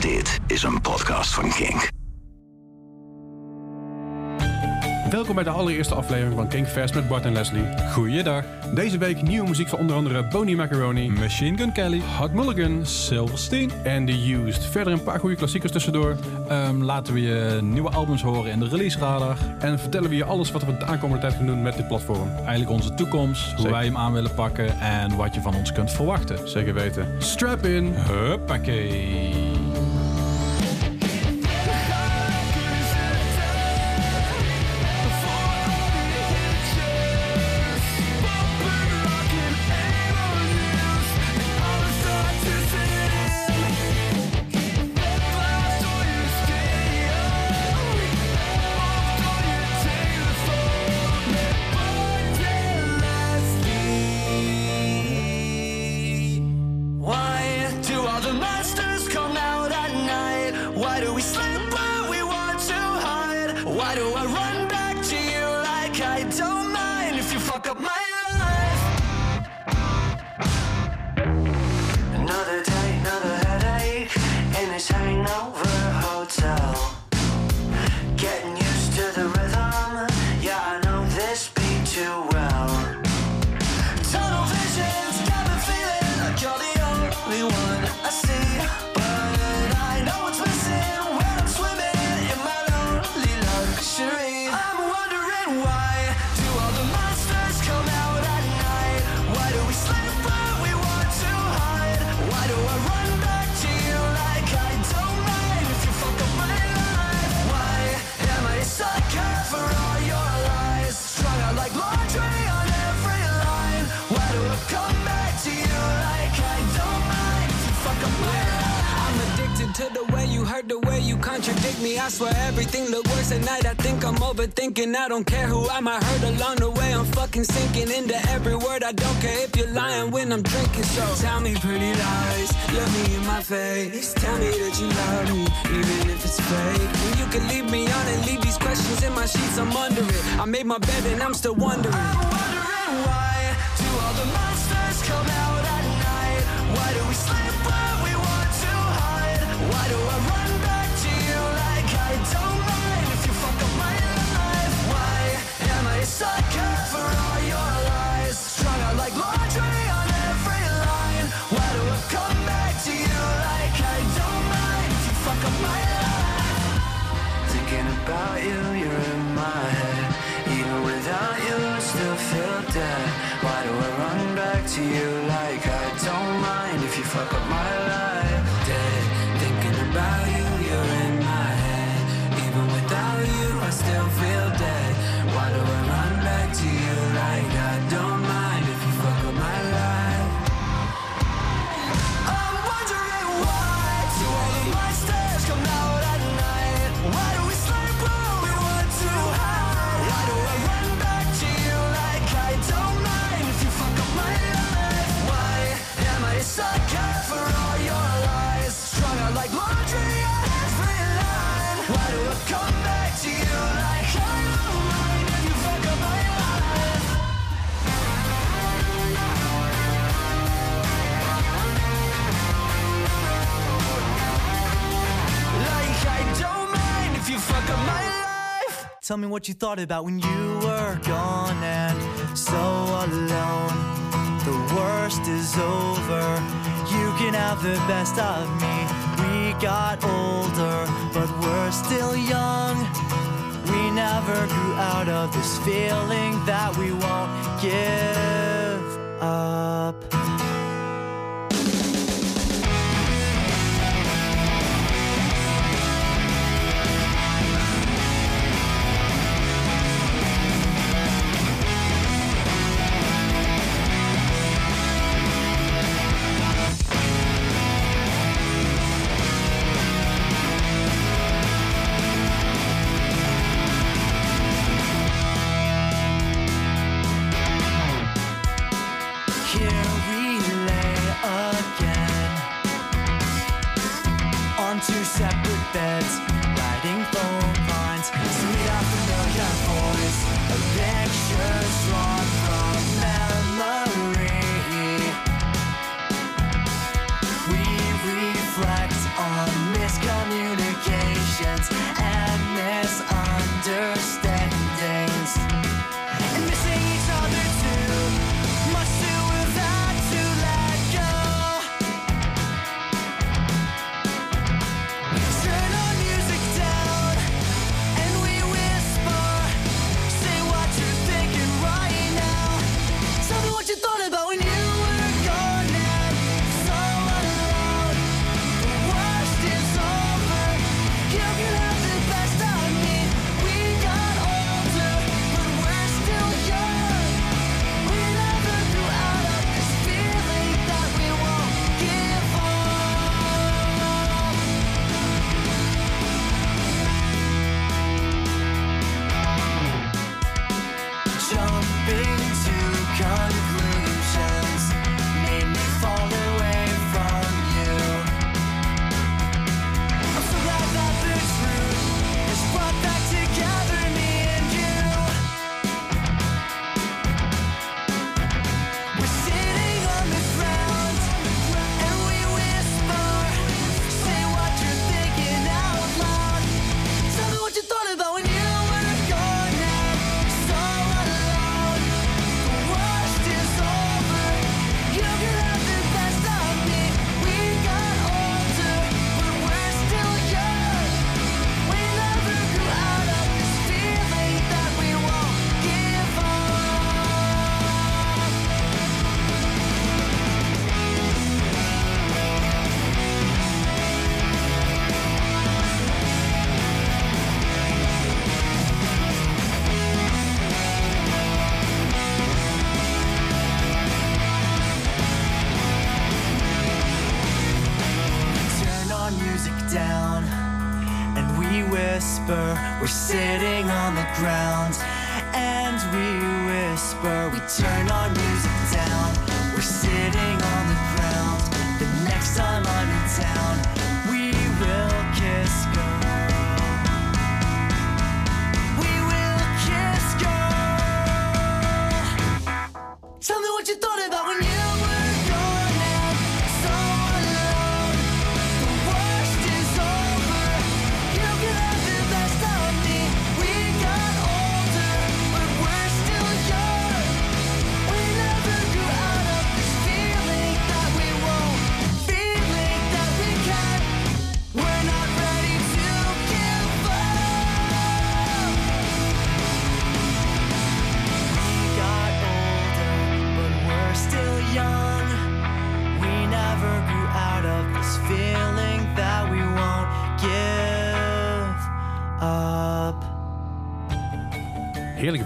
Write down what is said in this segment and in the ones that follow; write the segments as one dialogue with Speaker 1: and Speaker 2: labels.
Speaker 1: Dit is een podcast van Kink.
Speaker 2: Welkom bij de allereerste aflevering van Kink Fest met Bart en Leslie.
Speaker 3: Goeiedag.
Speaker 2: Deze week nieuwe muziek van onder andere Boney Macaroni,
Speaker 3: Machine Gun Kelly,
Speaker 2: Hot Mulligan
Speaker 3: Silverstein.
Speaker 2: en The Used. Verder een paar goede klassiekers tussendoor.
Speaker 3: Ehm, laten we je nieuwe albums horen in de release radar.
Speaker 2: En vertellen we je alles wat we de aankomende tijd gaan doen met dit platform.
Speaker 3: Eigenlijk onze toekomst, hoe
Speaker 2: Zeker.
Speaker 3: wij hem aan willen pakken en wat je van ons kunt verwachten.
Speaker 2: Zeker weten. Strap in.
Speaker 3: Huppakee.
Speaker 4: Contradict me. I swear everything look worse at night. I think I'm overthinking. I don't care who I might hurt along the way. I'm fucking sinking into every word. I don't care if you're lying when I'm drinking. So tell me pretty lies, look me in my face. Tell me that you love me, even if it's fake. And you can leave me on and leave these questions in my sheets. I'm under it. I made my bed and I'm still wondering.
Speaker 5: I'm wondering why do all the monsters come out about you, you're in my head. Even without you, I still feel dead. Why do I run back to you like I don't mind if you fuck up my life?
Speaker 6: Tell me what you thought about when you were gone and so alone. The worst is over. You can have the best of me. We got older, but we're still young. We never grew out of this feeling that we won't give up.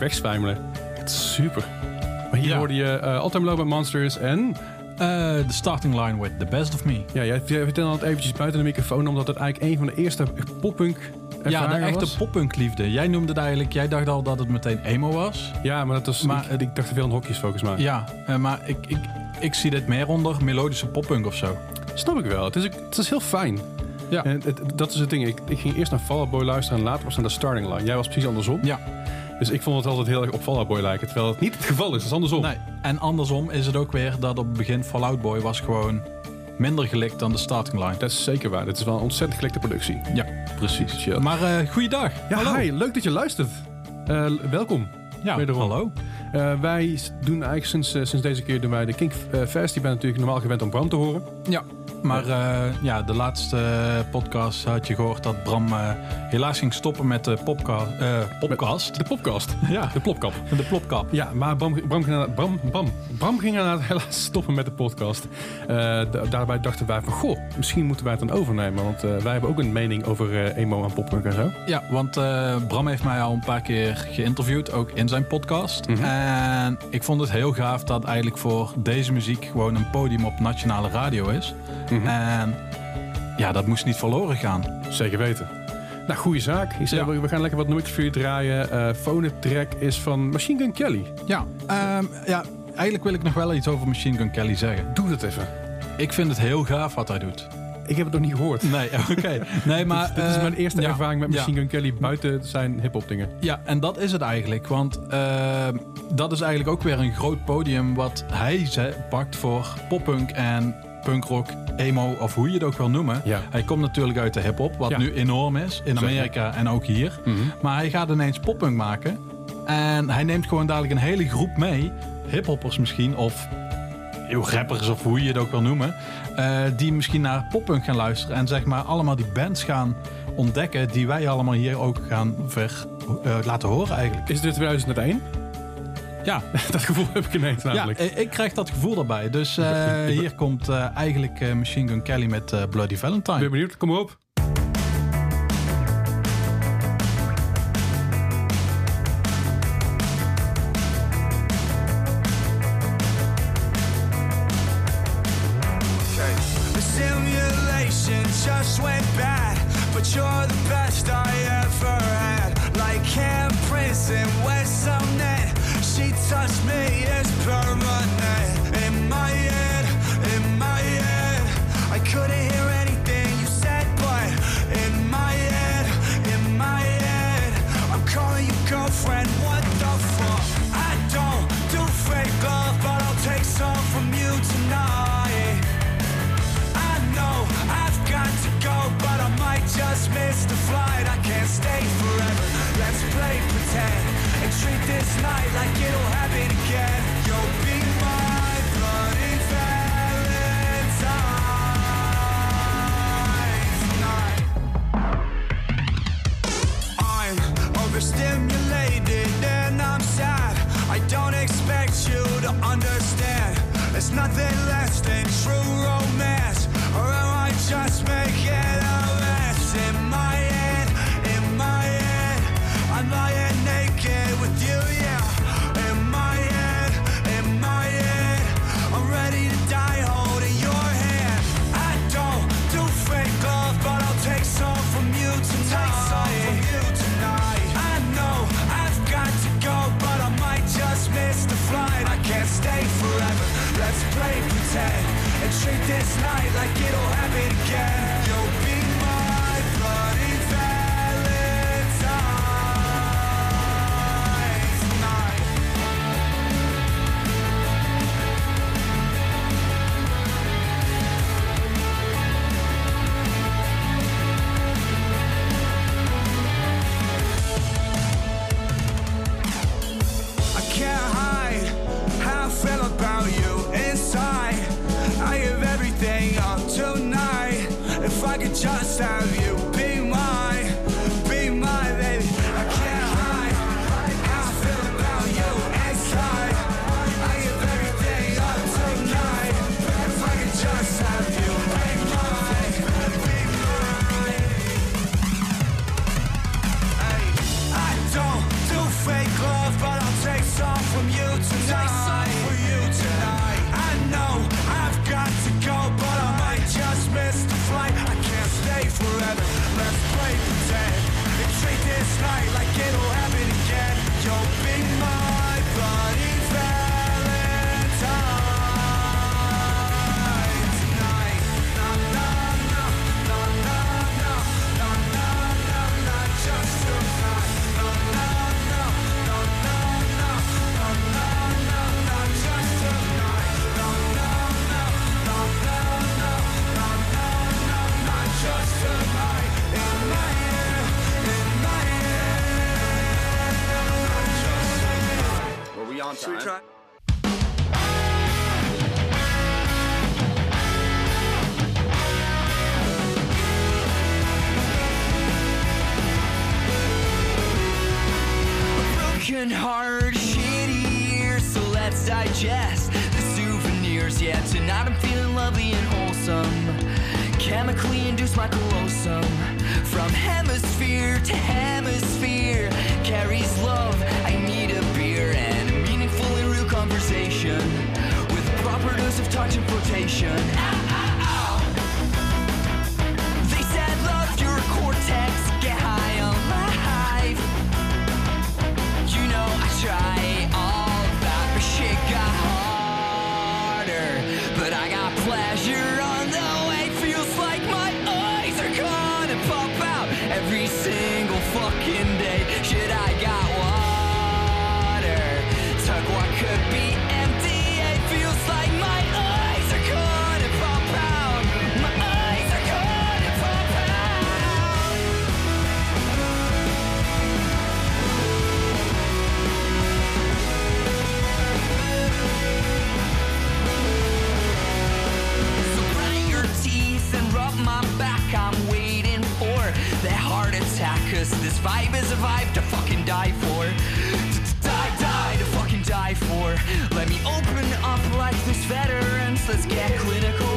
Speaker 2: Wegzwijmelen. Het is super. Maar hier
Speaker 3: Ja.
Speaker 2: hoorde je uh, All-Time Low bij Monsters en...
Speaker 3: The starting line with The Best of Me.
Speaker 2: Ja, jij vertelde het eventjes buiten de microfoon... omdat het eigenlijk een van de eerste poppunk
Speaker 3: Ja, de echte poppunkliefde. Jij noemde het eigenlijk, jij dacht al dat het meteen emo was.
Speaker 2: Ja, maar dat was...
Speaker 3: Maar-
Speaker 2: ik, ik dacht te veel aan hokjes volgens mij.
Speaker 3: Ja, eh, maar ik, ik, ik zie dit meer onder melodische poppunk of zo.
Speaker 2: Snap ik wel. Het is, het is heel fijn.
Speaker 3: Ja.
Speaker 2: En het, dat is het ding. Ik, ik ging eerst naar Fall Out Boy luisteren en later was naar de starting line. Jij was precies andersom.
Speaker 3: Ja,
Speaker 2: Dus ik vond het altijd heel erg op Fall Out Boy lijken. Terwijl het niet het geval is. Het is andersom.
Speaker 3: nee. En andersom is het ook weer dat op het begin Fallout Boy was gewoon minder gelikt dan de starting line.
Speaker 2: Dat is zeker waar. Dit is wel een ontzettend gelikte productie.
Speaker 3: Ja, precies.
Speaker 2: Chill.
Speaker 3: Maar eh goeiedag.
Speaker 2: Ja,
Speaker 3: hallo.
Speaker 2: hi. Leuk dat je luistert. Eh, welkom.
Speaker 3: Ja,
Speaker 2: Wederom.
Speaker 3: hallo.
Speaker 2: Eh, wij doen eigenlijk sinds, sinds deze keer doen wij de Kink eh, Fest. Je bent natuurlijk normaal gewend om Bram te horen.
Speaker 3: Ja, maar eh, ja, de laatste podcast had je gehoord dat Bram eh, helaas ging stoppen met de popca eh, podcast.
Speaker 2: De podcast.
Speaker 3: Ja,
Speaker 2: De plopkap.
Speaker 3: de plopkap.
Speaker 2: Ja, maar Bram, Bram, ging, Bram, Bram, Bram ging inderdaad helaas stoppen met de podcast. Da- daarbij dachten wij van, goh, misschien moeten wij het dan overnemen. Want wij hebben ook een mening over emo en poppunk en zo.
Speaker 3: Ja, want Bram heeft mij al een paar keer geïnterviewd, ook in zijn podcast. En ik vond het heel gaaf dat eigenlijk voor deze muziek gewoon een podium op nationale radio is. En ja, dat moest niet verloren gaan.
Speaker 2: Zeker weten. Nou, goede zaak.
Speaker 3: Ja.
Speaker 2: we- gaan lekker wat nummertjes voor je draaien. Eh Phone Track is van Machine Gun Kelly.
Speaker 3: Ja, ehm, ja, eigenlijk wil ik nog wel iets over Machine Gun Kelly zeggen.
Speaker 2: Doe dat even.
Speaker 3: Ik vind het heel gaaf wat hij doet.
Speaker 2: Ik heb het nog niet gehoord.
Speaker 3: Nee, oké. Nee, maar...
Speaker 2: dit is
Speaker 3: eh,
Speaker 2: mijn eerste ervaring met
Speaker 3: ja.
Speaker 2: Machine Gun Kelly buiten zijn hip-hop dingen.
Speaker 3: Ja, en dat is het eigenlijk. Want eh, dat is eigenlijk ook weer een groot podium wat hij pakt voor poppunk en punkrock, emo of hoe je het ook wil noemen.
Speaker 2: Ja.
Speaker 3: Hij komt natuurlijk uit de hip-hop, wat
Speaker 2: Ja.
Speaker 3: nu enorm is in
Speaker 2: Zeker.
Speaker 3: Amerika en ook hier. Maar hij gaat ineens poppunk maken. En hij neemt gewoon dadelijk een hele groep mee, hiphoppers misschien, of heel rappers of hoe je het ook wil noemen, eh, die misschien naar poppunk gaan luisteren en zeg maar allemaal die bands gaan ontdekken die wij allemaal hier ook gaan ver, eh, laten horen eigenlijk.
Speaker 2: Is dit 2001?
Speaker 3: Ja,
Speaker 2: Dat gevoel heb ik ineens
Speaker 3: ja
Speaker 2: namelijk.
Speaker 3: ik, ik krijg dat gevoel daarbij. Dus eh, hier komt eh, eigenlijk eh, Machine Gun Kelly met eh, Bloody Valentine.
Speaker 2: ben benieuwd. Kom op.
Speaker 7: And treat this night like it'll happen again. From
Speaker 8: hemisphere to hemisphere, carries love. I need a beer and a meaningful and real conversation with proper dose of touch and flotation. vibe is a vibe to fucking die for. Die, die to fucking die for. Let me open up like this veterans. Let's get clinical.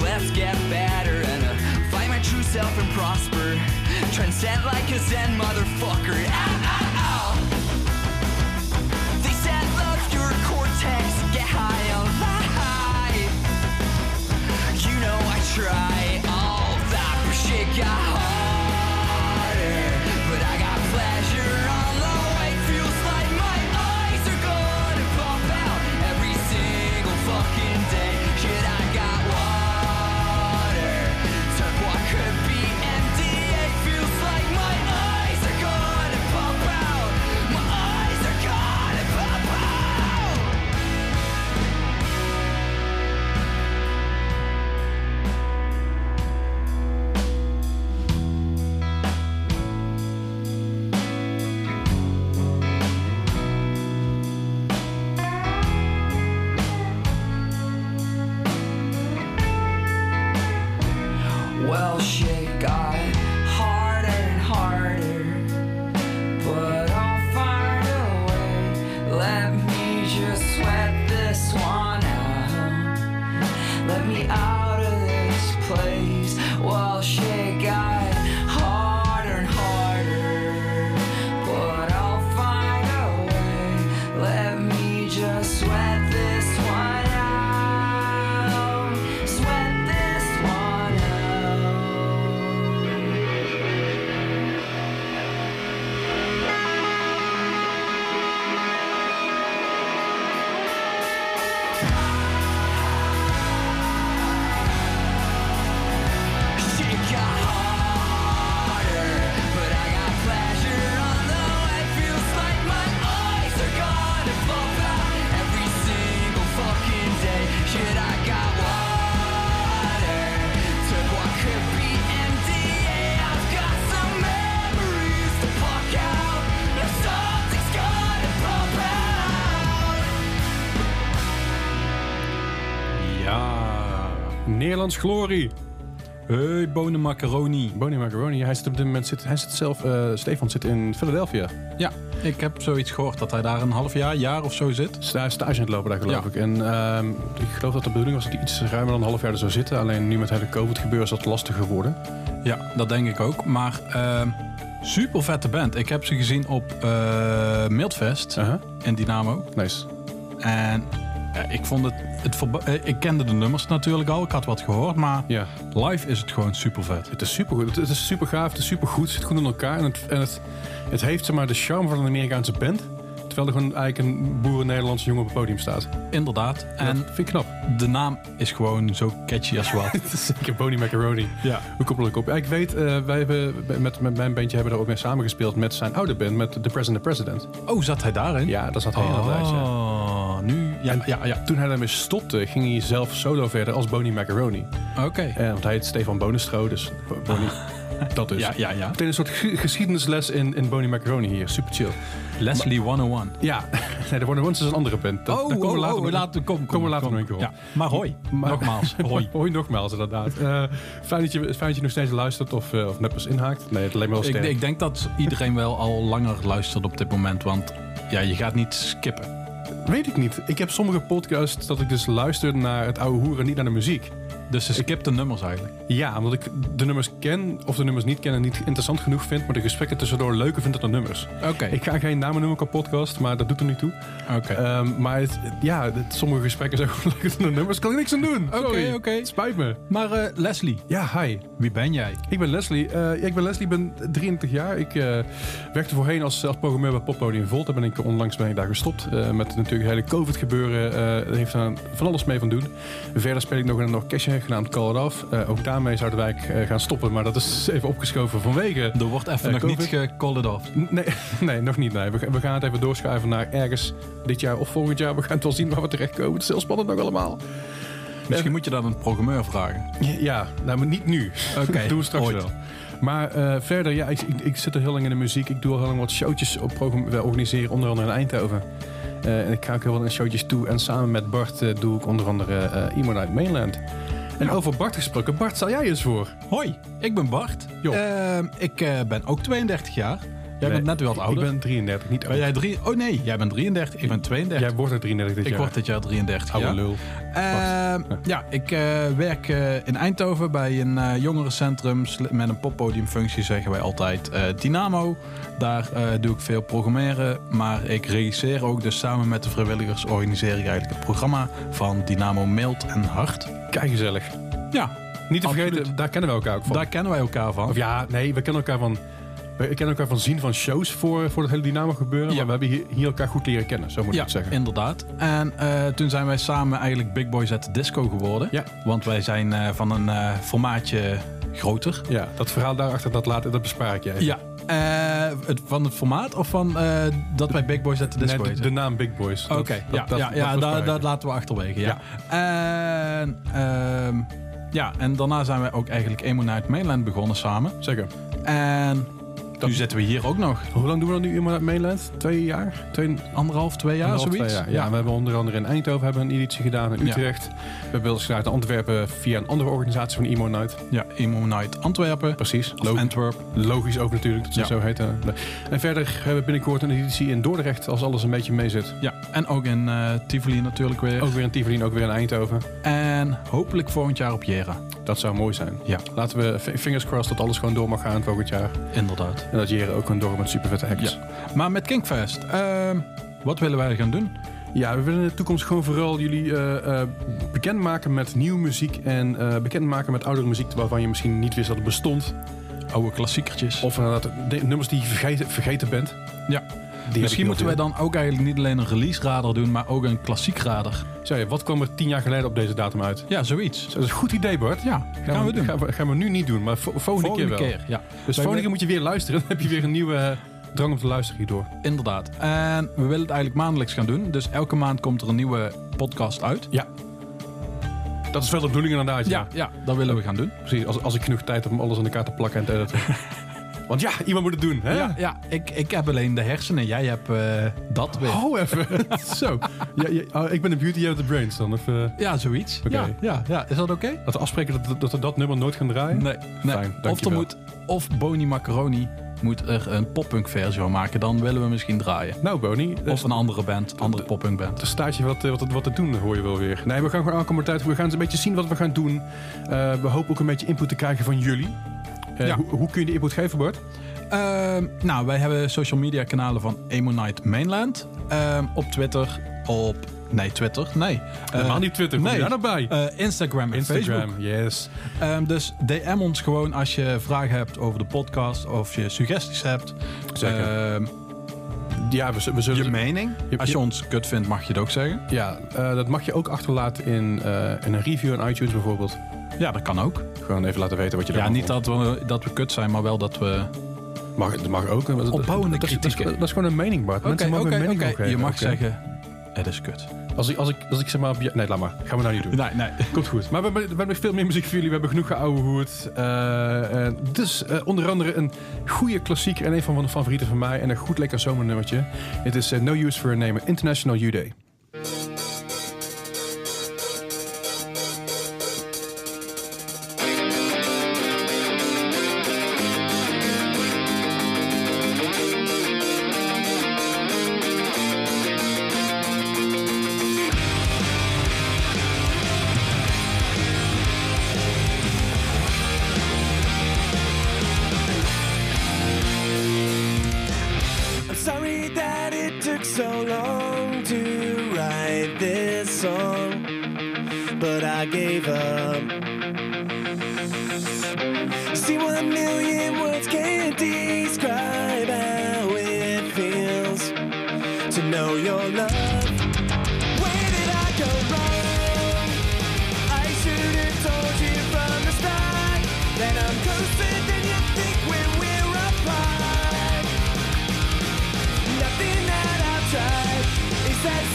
Speaker 8: Let's get better and uh, find my true self and prosper. Transcend like a Zen motherfucker. Ah!
Speaker 2: Nederlands glorie.
Speaker 3: Hey, bonen macaroni.
Speaker 2: Bonnie Macaroni. Hij zit op dit moment zit, hij zit zelf, eh, Stefan zit in Philadelphia.
Speaker 3: Ja, ik heb zoiets gehoord dat hij daar een half jaar, jaar of zo zit.
Speaker 2: Sta- stage aan het lopen daar geloof
Speaker 3: Ja.
Speaker 2: ik. En ehm, ik geloof dat de bedoeling was dat hij iets ruimer dan een half jaar er zou zitten. Alleen nu met hele COVID gebeuren is dat lastiger geworden.
Speaker 3: Ja, dat denk ik ook. Maar ehm, super vette band. Ik heb ze gezien op eh Mildfest
Speaker 2: Aha.
Speaker 3: in Dynamo.
Speaker 2: Nice.
Speaker 3: En ik vond het, het eh, ik kende de nummers natuurlijk al. Ik had wat gehoord, maar
Speaker 2: Ja.
Speaker 3: live is het gewoon super vet.
Speaker 2: Het is super goed. Het is super gaaf. Het is super goed. Het zit goed in elkaar. En het, en het, het heeft zeg maar, de charme van een Amerikaanse band. Terwijl er gewoon eigenlijk een boeren-Nederlandse jongen op het podium staat.
Speaker 3: Inderdaad.
Speaker 2: En dat vind ik knap.
Speaker 3: de naam is gewoon zo catchy als wat.
Speaker 2: Zeker Bonnie Macaroni.
Speaker 3: ja.
Speaker 2: Hoe koppel ik op? Ik weet, eh, wij hebben met, met mijn bandje hebben daar ook mee samengespeeld met zijn oude band, met The President the President.
Speaker 3: Oh, zat hij daarin?
Speaker 2: Ja, daar zat hij in dat lijstje.
Speaker 3: Oh, nu. Ja,
Speaker 2: En
Speaker 3: ja, ja.
Speaker 2: Toen hij daarmee stopte, ging hij zelf solo verder als Bonnie Macaroni.
Speaker 3: Oké.
Speaker 2: Eh, want hij heet Stefan Bonestro, dus Bonnie. Dat dus.
Speaker 3: Ja, ja, ja.
Speaker 2: Meteen een soort ge- geschiedenisles in, in Bonnie Macaroni hier. Super chill.
Speaker 3: Leslie 101.
Speaker 2: Ja, nee, de Wonder Ones is een andere. Dat,
Speaker 3: Oh,
Speaker 2: daar komen we
Speaker 3: oh,
Speaker 2: later
Speaker 3: oh,
Speaker 2: nog-
Speaker 3: laten, kom, kom,
Speaker 2: komen we later
Speaker 3: kom.
Speaker 2: nog een.
Speaker 3: Ja. Maar hoi.
Speaker 2: Maar-
Speaker 3: Nogmaals, hoi.
Speaker 2: Hoi nogmaals, inderdaad. Eh, fijn, dat je, fijn dat je nog steeds luistert of, eh, of net pas inhaakt. Nee, het lijkt me wel
Speaker 3: Ik, ik denk dat iedereen wel al langer luistert op dit moment. Want ja, je gaat niet skippen.
Speaker 2: Weet ik niet. Ik heb sommige podcasts dat ik dus luister naar het oude hoeren, niet naar de muziek.
Speaker 3: Dus je skipt de nummers eigenlijk.
Speaker 2: Ja, omdat ik de nummers ken of de nummers niet ken en niet interessant genoeg vind, maar de gesprekken tussendoor leuker vind dan de nummers.
Speaker 3: Oké.
Speaker 2: Ik ga geen namen noemen qua podcast, maar dat doet er niet toe.
Speaker 3: Oké.
Speaker 2: Ehm, maar het, ja, het- sommige gesprekken zijn gewoon leuker dan de nummers. Kan ik niks aan doen.
Speaker 3: Oké, oké.
Speaker 2: Spijt me.
Speaker 3: Maar eh, Leslie,
Speaker 2: Ja, hi.
Speaker 3: wie ben jij?
Speaker 2: Ik ben Leslie. Eh, ik ben Leslie, ik ben 23 jaar. Ik eh, werkte voorheen als, als programmeur bij Poppodium Volt. Daar ben ik onlangs ben ik daar gestopt. Met natuurlijk het hele COVID gebeuren. heeft daar van alles mee van doen. Verder speel ik nog in een orkestje genaamd Call It Off. Ook daarmee zouden wij eh, gaan stoppen. Maar dat is even opgeschoven vanwege...
Speaker 3: Er wordt even
Speaker 2: Eh,
Speaker 3: nog
Speaker 2: COVID?
Speaker 3: niet gecalled off.
Speaker 2: Nee, nee, nog niet. Nee. We, gaan- we gaan het even doorschuiven naar ergens dit jaar of volgend jaar. We gaan het wel zien waar we terechtkomen. Het is heel spannend nog allemaal.
Speaker 3: Misschien moet je dat een programmeur vragen.
Speaker 2: Ja, nou, maar niet nu.
Speaker 3: Oké,
Speaker 2: doen we straks
Speaker 3: ooit.
Speaker 2: wel. Maar eh, verder, ja, ik, ik, ik zit er heel lang in de muziek. Ik doe al heel lang wat showtjes op program- we organiseren, onder andere in Eindhoven. Eh, en ik ga ook heel veel showtjes toe. En samen met Bart eh, doe ik onder andere eh Emo Night Mainland. En over Bart gesproken, Bart, stel jij eens voor?
Speaker 3: Hoi, ik ben Bart.
Speaker 2: Jo.
Speaker 3: Ehm, ik eh, ben ook 32 jaar. Jij
Speaker 2: Nee,
Speaker 3: bent net weer wat ouder.
Speaker 2: Ik ben 33, niet
Speaker 3: Ben
Speaker 2: oud.
Speaker 3: jij drie? Oh nee, jij bent 33. Ik ben 32.
Speaker 2: Jij wordt ook 33 dit
Speaker 3: ik
Speaker 2: jaar.
Speaker 3: word dit jaar 33.
Speaker 2: Oude
Speaker 3: ja.
Speaker 2: lul.
Speaker 3: Ehm, ja, ik eh, werk eh, in Eindhoven bij een eh, jongerencentrum met een poppodiumfunctie, zeggen wij altijd. eh, Dynamo. Daar eh, doe ik veel programmeren, maar ik regisseer ook. Dus samen met de vrijwilligers organiseer ik eigenlijk het programma van Dynamo Mild en Hart.
Speaker 2: Kijk gezellig.
Speaker 3: Ja,
Speaker 2: Niet te
Speaker 3: Absoluut.
Speaker 2: vergeten, daar kennen we elkaar ook van.
Speaker 3: daar kennen wij elkaar van.
Speaker 2: Of ja, nee, we kennen elkaar van... We kennen elkaar van zien van shows voor, voor het hele Dynamo gebeuren.
Speaker 3: Ja.
Speaker 2: Maar we hebben hier, hier elkaar goed leren kennen, zo moet ik
Speaker 3: Ja,
Speaker 2: het zeggen.
Speaker 3: inderdaad. En eh, toen zijn wij samen eigenlijk Big Boys at the Disco geworden.
Speaker 2: Ja.
Speaker 3: Want wij zijn eh, van een eh, formaatje groter.
Speaker 2: Ja, dat verhaal daarachter, dat, laat, dat bespaar ik je even.
Speaker 3: Ja. Eh, het, van het formaat of van eh, dat wij Big Boys at the Disco
Speaker 2: Nee, de, naam Big Boys.
Speaker 3: Oké, ja,
Speaker 2: dat-
Speaker 3: ja,
Speaker 2: dat-
Speaker 3: ja
Speaker 2: dat
Speaker 3: dat laten we achterwege. Ja. En, ehm, ja, en daarna zijn wij ook eigenlijk Emo Night Mainland begonnen samen.
Speaker 2: Zeker.
Speaker 3: En
Speaker 2: Dat-
Speaker 3: nu zitten we hier ook nog.
Speaker 2: Hoe lang doen we dat nu in Mainland? Mainland? Twee jaar? Twee,
Speaker 3: Anderhalf, twee jaar,
Speaker 2: anderhalf,
Speaker 3: zoiets.
Speaker 2: twee jaar. Ja, we hebben onder andere in Eindhoven hebben een editie gedaan, in
Speaker 3: Ja.
Speaker 2: Utrecht. We hebben gedaan in Antwerpen via een andere organisatie van Emo Night.
Speaker 3: ja, Emo Night Antwerpen.
Speaker 2: Precies. Logisch,
Speaker 3: Antwerp.
Speaker 2: logisch ook natuurlijk, dat ze
Speaker 3: Ja.
Speaker 2: zo heten. En verder hebben we binnenkort een editie in Dordrecht, als alles een beetje mee zit.
Speaker 3: Ja, en ook in eh, Tivoli natuurlijk weer.
Speaker 2: Ook weer in Tivoli, ook weer in Eindhoven.
Speaker 3: En hopelijk volgend jaar op Jera.
Speaker 2: Dat zou mooi zijn.
Speaker 3: Ja,
Speaker 2: Laten we fingers crossed dat alles gewoon door mag gaan volgend jaar.
Speaker 3: inderdaad.
Speaker 2: En dat Jeren ook gewoon door met super vette acts.
Speaker 3: Ja. Maar met Kinkfest, ehm, wat willen wij gaan doen?
Speaker 2: Ja, we willen in de toekomst gewoon vooral jullie eh, eh, bekendmaken met nieuwe muziek. En eh bekendmaken met oudere muziek waarvan je misschien niet wist dat het bestond.
Speaker 3: Oude klassiekertjes.
Speaker 2: Of inderdaad de nummers die je vergeten, vergeten bent.
Speaker 3: ja. Misschien moeten wij dan ook eigenlijk niet alleen een release radar doen, maar ook een klassiek radar.
Speaker 2: Je, wat kwam er tien jaar geleden op deze datum uit?
Speaker 3: Ja, zoiets.
Speaker 2: Dat is een goed idee, Bart.
Speaker 3: Ja, gaan, we doen.
Speaker 2: Gaan we, gaan we nu niet doen, maar vo- volgende,
Speaker 3: Volgende
Speaker 2: keer wel.
Speaker 3: keer, ja.
Speaker 2: Dus volgende keer moet je weer luisteren. Dan heb je weer een nieuwe eh, drang om te luisteren hierdoor.
Speaker 3: Inderdaad. En we willen het eigenlijk maandelijks gaan doen. Dus elke maand komt er een nieuwe podcast uit.
Speaker 2: Ja. Dat is wel de bedoeling inderdaad. Ja,
Speaker 3: Ja, ja dat willen we gaan doen.
Speaker 2: precies. Als, als ik genoeg tijd heb om alles aan elkaar te plakken en te editen. Want ja, iemand moet het doen. Hè?
Speaker 3: Ja, ja ik, ik heb alleen de hersenen. Jij hebt eh, dat weer.
Speaker 2: Oh, even. Zo. Ja, ja, oh, ik ben de beauty, jij hebt de brains dan. Even,
Speaker 3: Ja, zoiets.
Speaker 2: Oké.
Speaker 3: Ja, ja, ja. Is dat oké?
Speaker 2: laten we afspreken dat, dat we dat nummer nooit gaan draaien?
Speaker 3: Nee. nee.
Speaker 2: Fijn,
Speaker 3: of, er moet, of Boni Macaroni moet er een poppunk versie van maken. Dan willen we misschien draaien.
Speaker 2: Nou, Boni.
Speaker 3: Of een andere band, andere poppunk band.
Speaker 2: Er staat je wat, eh, wat, wat te doen, hoor je wel weer. Nee, we gaan gewoon aankomende tijd. We gaan eens een beetje zien wat we gaan doen. Eh, we hopen ook een beetje input te krijgen van jullie. Eh,
Speaker 3: Ja.
Speaker 2: hoe, hoe kun je de input geven, Bart?
Speaker 3: Ehm, nou, wij hebben social media kanalen van Emonite Mainland. Ehm, op Twitter, op... Nee, Twitter, nee.
Speaker 2: Helemaal
Speaker 3: Eh,
Speaker 2: niet Twitter, kom
Speaker 3: nee.
Speaker 2: daar nou bij?
Speaker 3: Eh, Instagram en
Speaker 2: Instagram,
Speaker 3: Facebook.
Speaker 2: yes.
Speaker 3: Ehm, dus DM ons gewoon als je vragen hebt over de podcast of je suggesties hebt.
Speaker 2: Zeker.
Speaker 3: Ehm,
Speaker 2: Ja, we, zullen...
Speaker 3: je mening.
Speaker 2: je-
Speaker 3: Als je
Speaker 2: je-
Speaker 3: ons kut vindt, mag je het ook zeggen.
Speaker 2: Ja, eh, dat mag je ook achterlaten in, eh, in een review in iTunes bijvoorbeeld.
Speaker 3: Ja, dat kan ook.
Speaker 2: Gewoon even laten weten wat je
Speaker 3: Ja,
Speaker 2: ervan
Speaker 3: niet
Speaker 2: vond.
Speaker 3: dat we, dat we kut zijn, maar wel dat we...
Speaker 2: Mag, dat mag ook. Dat-
Speaker 3: Opbouwende
Speaker 2: dat, is- dat, is,
Speaker 3: kritieken.
Speaker 2: dat is gewoon een mening, Bart.
Speaker 3: Oké,
Speaker 2: Mensen mogen
Speaker 3: oké,
Speaker 2: een mening
Speaker 3: oké. Je mag zeggen, het is kut.
Speaker 2: Als ik, als, ik, als ik zeg maar... op je- Nee, laat maar. Gaan we nou niet doen.
Speaker 3: Nee, nee.
Speaker 2: Komt goed. Maar we hebben, we hebben nog veel meer muziek voor jullie. We hebben genoeg geouwehoerd. Eh eh, dus eh, onder andere een goede klassieker en een van de favorieten van mij. En een goed lekker zomernummertje. Het is eh, No Use for a Name, International U-Day.
Speaker 7: To write this song, but I gave up. See, one million words can't describe how it feels to know your love.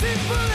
Speaker 7: Simple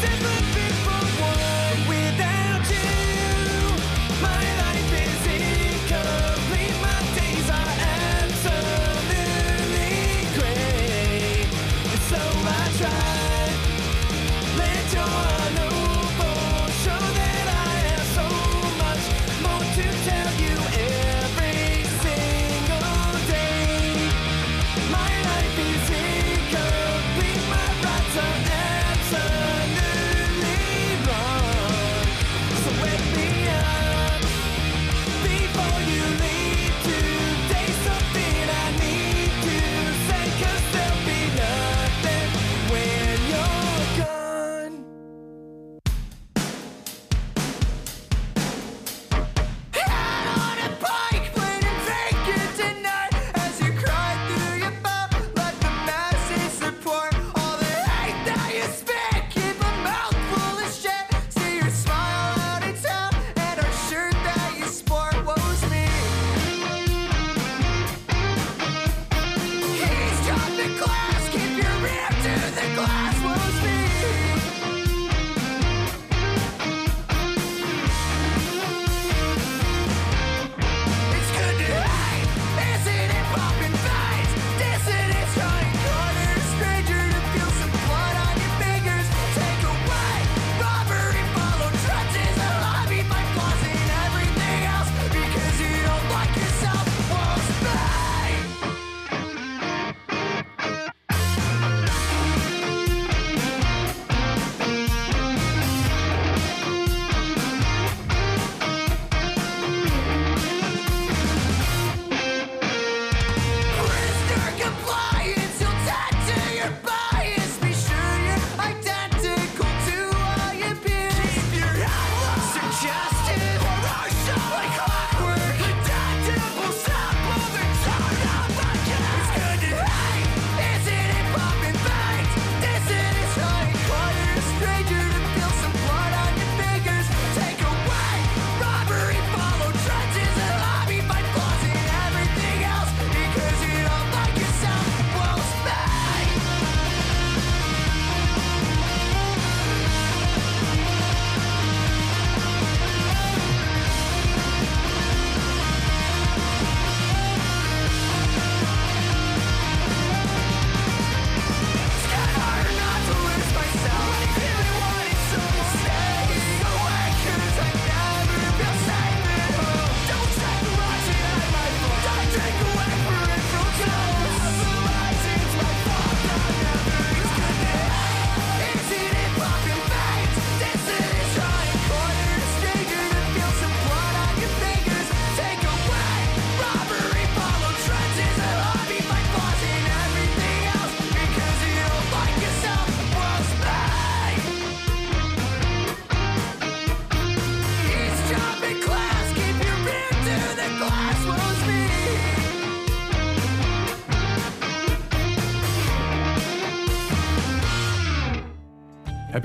Speaker 2: simple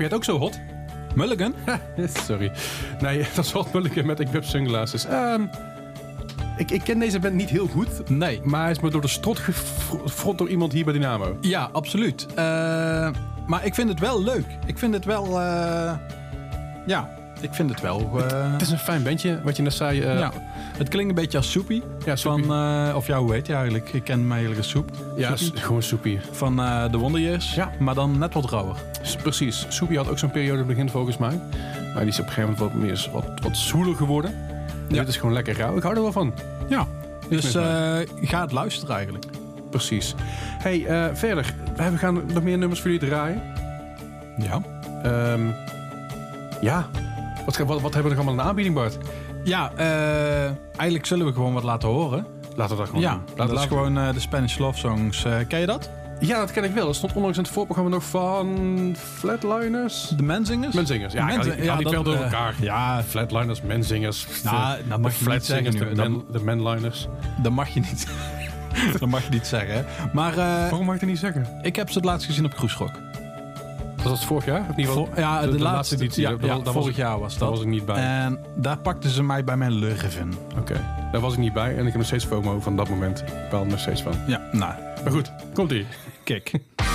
Speaker 2: jij het ook zo hot?
Speaker 9: Mulligan?
Speaker 2: Sorry. Nee, dat is Hot Mulligan met Equip Sunglasses. Ehm, ik, ik ken deze band niet heel goed.
Speaker 9: Nee.
Speaker 2: Maar hij is me door de strot gefrot door iemand hier bij Dynamo.
Speaker 9: Ja, absoluut. Eh, maar ik vind het wel leuk. Ik vind het wel... eh, ja, ik vind het wel... eh,
Speaker 2: Het is een fijn bandje, wat je net zei.
Speaker 9: ja. Het klinkt een beetje als Soepie.
Speaker 2: Ja, Soepie.
Speaker 9: Van, eh, of ja, hoe heet hij eigenlijk? Ik ken hem eigenlijk als Soep.
Speaker 2: ja,
Speaker 9: Soepie.
Speaker 2: gewoon soepie.
Speaker 9: Van eh de Wonder Years.
Speaker 2: Ja.
Speaker 9: Maar dan net wat rauwer.
Speaker 2: Precies. Soepie had ook zo'n periode begin volgens mij. Maar die is op een gegeven moment wat meer wat, wat zwoeler geworden. En
Speaker 9: Ja.
Speaker 2: Dit is gewoon lekker rauw. Ik hou er wel van.
Speaker 9: Ja. Dus eh, ga het luisteren eigenlijk.
Speaker 2: Precies. Hey, verder. We gaan nog meer nummers voor jullie draaien.
Speaker 9: Ja.
Speaker 2: Ehm, ja. Wat, wat, wat hebben we nog allemaal in de aanbieding, Bart?
Speaker 9: Ja, eh, eigenlijk zullen we gewoon wat laten horen.
Speaker 2: Laten we dat gewoon
Speaker 9: ja,
Speaker 2: doen.
Speaker 9: dat
Speaker 2: Laten we
Speaker 9: gewoon eh, de Spanish Love Songs. Eh, ken je dat?
Speaker 2: Ja, dat ken ik wel. Dat stond onlangs in het voorprogramma nog van Flatliners.
Speaker 9: De Menzingers?
Speaker 2: Menzingers. Ja, die- twee door elkaar.
Speaker 9: Ja,
Speaker 2: Flatliners, Menzingers.
Speaker 9: Nou, dat mag je niet zeggen nu.
Speaker 2: De,
Speaker 9: Dan-
Speaker 2: men, de Manliners.
Speaker 9: dat mag je niet. dat mag je niet zeggen. Maar
Speaker 2: Waarom mag ik dat niet zeggen?
Speaker 9: ik heb ze het laatst gezien op Cruise Rock.
Speaker 2: Was dat vorig jaar? Of
Speaker 9: ja, de, laatste
Speaker 2: editie.
Speaker 9: Ja,
Speaker 2: Dat-
Speaker 9: ja,
Speaker 2: dat was
Speaker 9: vorig jaar was
Speaker 2: Daar
Speaker 9: dat.
Speaker 2: was ik niet bij.
Speaker 9: En daar pakten ze mij bij mijn lurven.
Speaker 2: Oké. Daar was ik niet bij. En ik heb nog steeds FOMO van dat moment. Ik er nog steeds van.
Speaker 9: Ja, nou,
Speaker 2: Maar goed, komt-ie.
Speaker 9: kijk.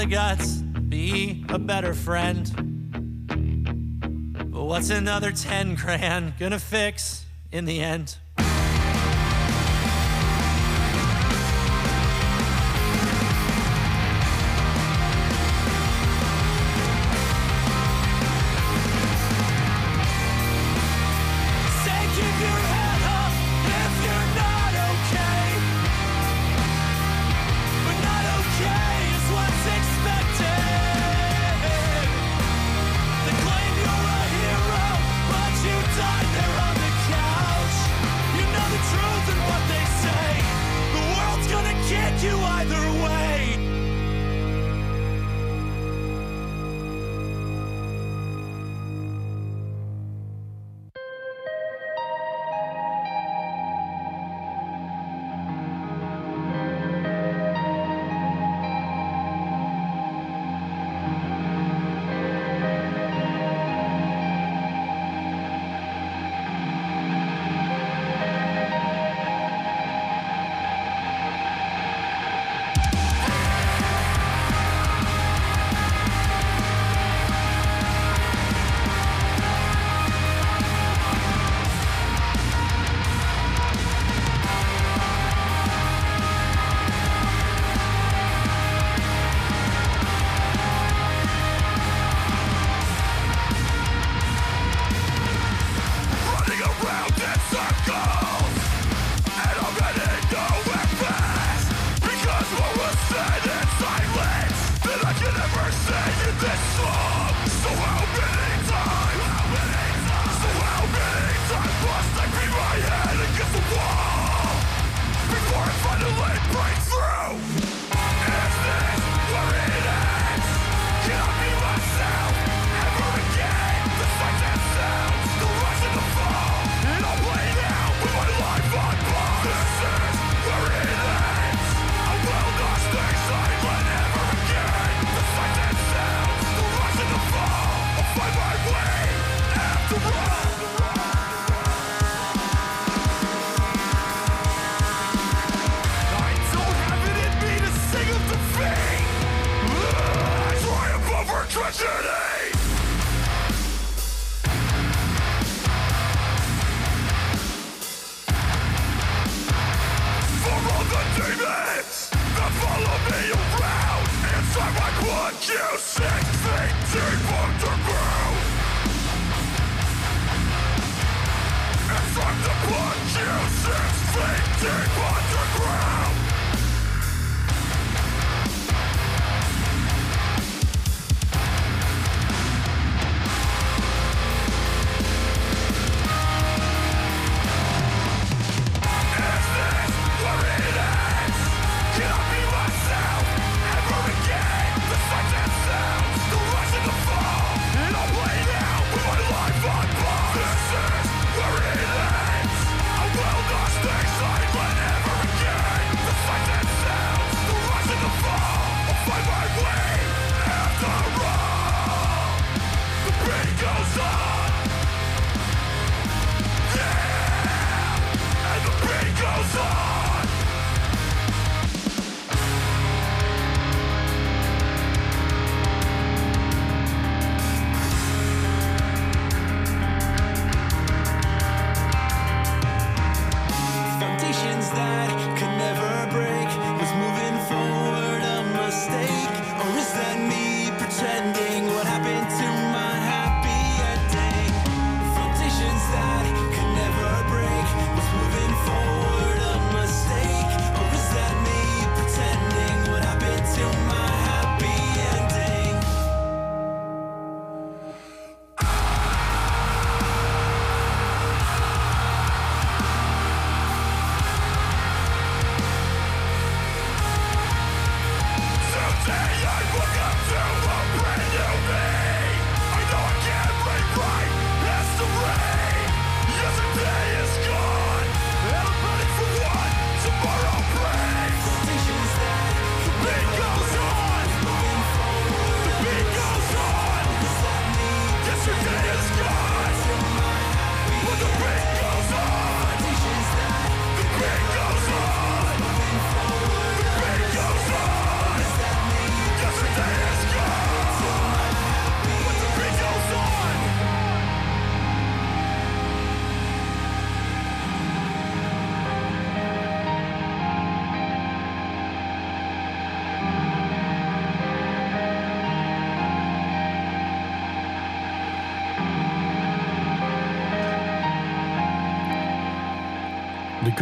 Speaker 10: the guts be a better friend. But what's another 10 grand gonna fix in the end?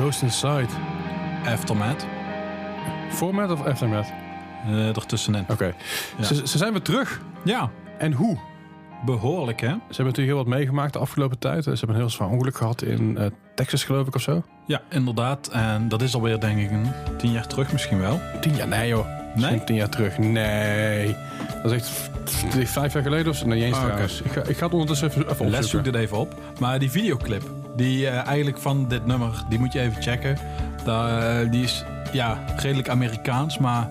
Speaker 2: Ghost Inside.
Speaker 3: Aftermath.
Speaker 2: Format of aftermath?
Speaker 3: Eh ertussenin.
Speaker 2: Oké.
Speaker 3: Ja.
Speaker 2: Ze, ze zijn weer terug.
Speaker 3: Ja.
Speaker 2: En hoe?
Speaker 3: behoorlijk hè?
Speaker 2: Ze hebben natuurlijk heel wat meegemaakt de afgelopen tijd. Ze hebben een heel zwaar ongeluk gehad in eh, Texas, geloof ik, of zo.
Speaker 3: Ja, inderdaad. En dat is alweer denk ik een tien jaar terug misschien wel.
Speaker 2: Tien jaar? Nee, joh. Misschien Tien jaar terug. Nee. Dat is echt vijf jaar geleden of zo. Nee, eens
Speaker 3: Ah.
Speaker 2: Ik ga, ik ga het ondertussen even, even
Speaker 3: Les zoek
Speaker 2: opzoeken.
Speaker 3: dit even op. Maar die videoclip, die eh, eigenlijk van dit nummer, die moet je even checken. Eh, die is ja, redelijk Amerikaans, maar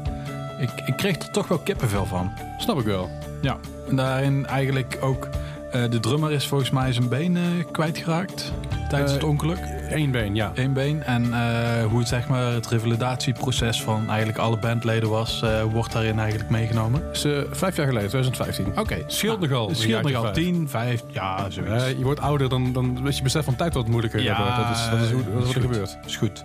Speaker 3: ik, ik kreeg er toch wel kippenvel van.
Speaker 2: Snap ik wel.
Speaker 3: Ja, en daarin eigenlijk ook eh, de drummer is volgens mij zijn been kwijtgeraakt tijdens
Speaker 2: Eh,
Speaker 3: het ongeluk.
Speaker 2: Eén been, ja.
Speaker 3: Eén been. En eh, hoe het, zeg maar, het revalidatieproces van eigenlijk alle bandleden was, eh, wordt daarin eigenlijk meegenomen.
Speaker 2: Eh, vijf jaar geleden, 2015.
Speaker 3: Oké.
Speaker 2: Scheelt
Speaker 3: Nou,
Speaker 2: nogal, een
Speaker 3: scheelt nogal.
Speaker 2: vijf.
Speaker 3: 10, 5, ja, zoiets.
Speaker 2: Eh, je wordt ouder, dan, dan is je besef van tijd wat moeilijker.
Speaker 3: Ja,
Speaker 2: dat is, dat is, hoe, dat is wat er gebeurt.
Speaker 3: Is goed.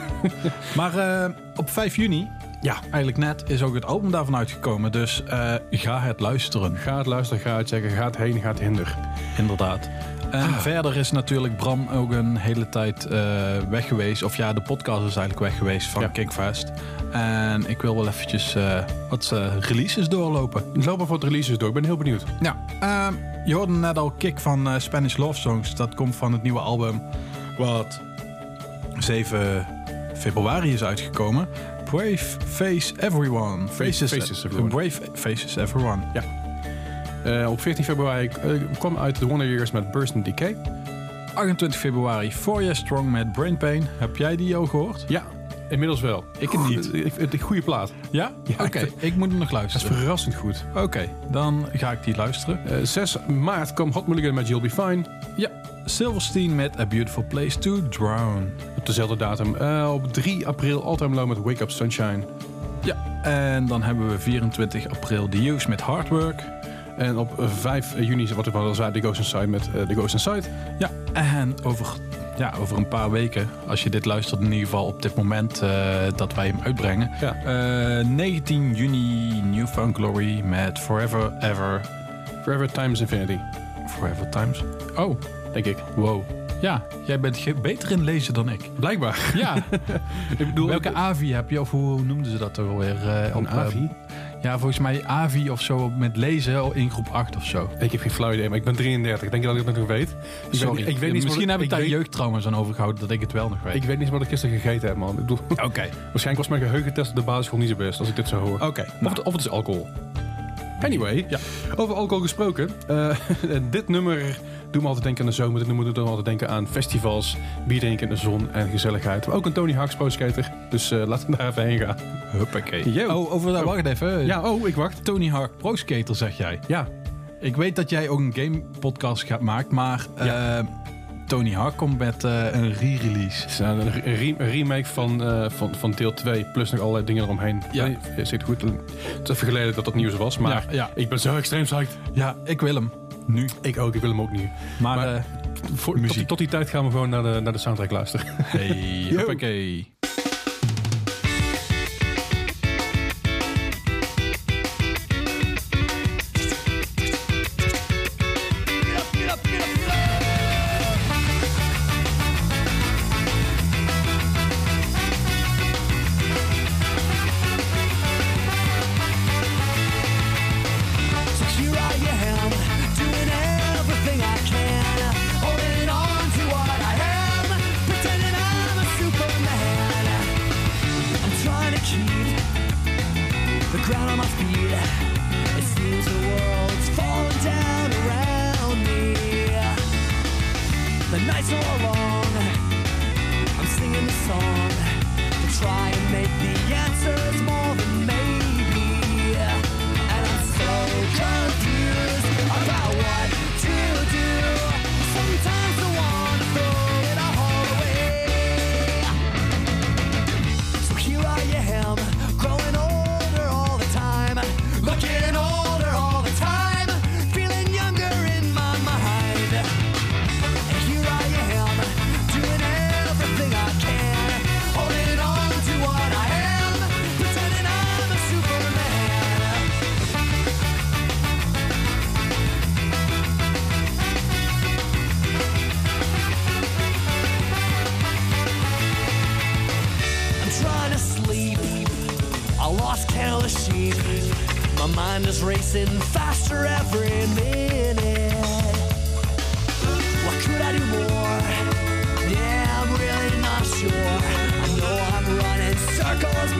Speaker 3: maar eh, op 5 juni,
Speaker 2: Ja.
Speaker 3: eigenlijk net, is ook het album daarvan uitgekomen. Dus eh, ga het luisteren.
Speaker 2: Ga het luisteren, ga het checken, ga het heen, ga het hinder.
Speaker 3: Inderdaad. En verder is natuurlijk Bram ook een hele tijd eh, weg geweest. Of ja, de podcast is eigenlijk weg geweest van
Speaker 2: Ja.
Speaker 3: Kickfest. En ik wil wel eventjes eh, wat eh, releases doorlopen.
Speaker 2: Loop maar wat releases door, ik ben heel benieuwd.
Speaker 3: Ja, ehm, je hoorde net al Kick van Spanish Love Songs. Dat komt van het nieuwe album wat 7 februari is uitgekomen. Brave Face Everyone. Faces,
Speaker 2: Faces Everyone.
Speaker 3: Brave Faces Everyone.
Speaker 2: Eh, op 14 februari eh, kwam uit The Wonder Years met Burst and Decay.
Speaker 3: 28 februari, For Year Strong met Brain Pain. Heb jij die al gehoord?
Speaker 2: Ja, inmiddels wel.
Speaker 3: Ik het niet.
Speaker 2: Ik vind het een goede plaat.
Speaker 3: Ja?
Speaker 2: Ja,
Speaker 3: Oké,
Speaker 2: ik
Speaker 3: ik moet hem nog
Speaker 2: Dat is
Speaker 3: luisteren.
Speaker 2: verrassend goed.
Speaker 3: Oké, dan ga ik die luisteren.
Speaker 2: Eh, 6 maart kwam Hot Mulligan met You'll Be Fine.
Speaker 3: Ja, Silverstein met A Beautiful Place to Drown.
Speaker 2: Op dezelfde datum. Eh, op 3 april All Time Low met Wake Up Sunshine.
Speaker 3: Ja, en dan hebben we 24 april The Use met Hard Work.
Speaker 2: En op eh, 5 juni, wat ik al zei, The Ghost Inside met eh, The Ghost Inside.
Speaker 3: Ja, en over, ja, over een paar weken, als je dit luistert in ieder geval op dit moment eh, dat wij hem uitbrengen.
Speaker 2: Ja.
Speaker 3: Eh, 19 juni Newfound Glory met Forever Ever.
Speaker 2: Forever Times Infinity,
Speaker 3: Forever Times. Oh,
Speaker 2: denk ik. Wow.
Speaker 3: ja, jij bent beter in lezen dan ik.
Speaker 2: Blijkbaar.
Speaker 3: Ja,
Speaker 2: ik bedoel,
Speaker 3: welke AVI heb je, of hoe noemden ze dat toch alweer? eh,
Speaker 2: Een
Speaker 3: op,
Speaker 2: AVI?
Speaker 3: Ja, volgens mij AVI of zo met lezen in groep 8 of zo.
Speaker 2: Ik heb geen flauw idee, maar ik ben 33. Denk je dat ik het nog weet? Ik
Speaker 3: Sorry,
Speaker 2: weet, ik weet niet
Speaker 3: misschien heb ik daar
Speaker 2: weet-
Speaker 3: jeugdtrauma's aan overgehouden dat ik het wel nog weet.
Speaker 2: Ik weet niet wat ik gisteren gegeten heb, man. Bedoel,
Speaker 3: Oké,
Speaker 2: waarschijnlijk was mijn geheugentest op de basisschool niet zo best, als ik dit zo hoor.
Speaker 3: oké.
Speaker 2: Of,
Speaker 3: nou,
Speaker 2: of het is alcohol. Anyway,
Speaker 3: Ja.
Speaker 2: over alcohol gesproken. eh, dit nummer doet me altijd denken aan de zomer. Dit nummer doet me altijd denken aan festivals, bier drinken in de zon en gezelligheid. Maar ook een Tony Hawk's pro skater. Dus eh, laten we daar even heen gaan.
Speaker 3: Huppakee.
Speaker 2: Yo.
Speaker 3: Oh, over dat,
Speaker 2: Oh.
Speaker 3: wacht even.
Speaker 2: Ja, oh, ik wacht.
Speaker 3: Tony Hawk Pro Skater zeg jij.
Speaker 2: Ja,
Speaker 3: Ik weet dat jij ook een game podcast gaat maken, maar
Speaker 2: Ja.
Speaker 3: eh, Tony Hawk komt met eh, een re-release.
Speaker 2: een, een re- een remake van, eh, van, van deel 2, plus nog allerlei dingen eromheen.
Speaker 3: Ja.
Speaker 2: Nee, het zit goed. Het is even geleden dat dat nieuws was, maar
Speaker 3: Ja, ja.
Speaker 2: ik ben zo extreem psyched.
Speaker 3: Ja, ik wil hem. Nu.
Speaker 2: Ik ook, ik wil hem ook niet.
Speaker 3: Maar,
Speaker 2: Maar-
Speaker 3: eh,
Speaker 2: Voor, tot,
Speaker 3: Muziek.
Speaker 2: die, tot die tijd gaan we gewoon naar de, naar de soundtrack luisteren.
Speaker 3: hey,
Speaker 2: Yo.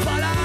Speaker 6: para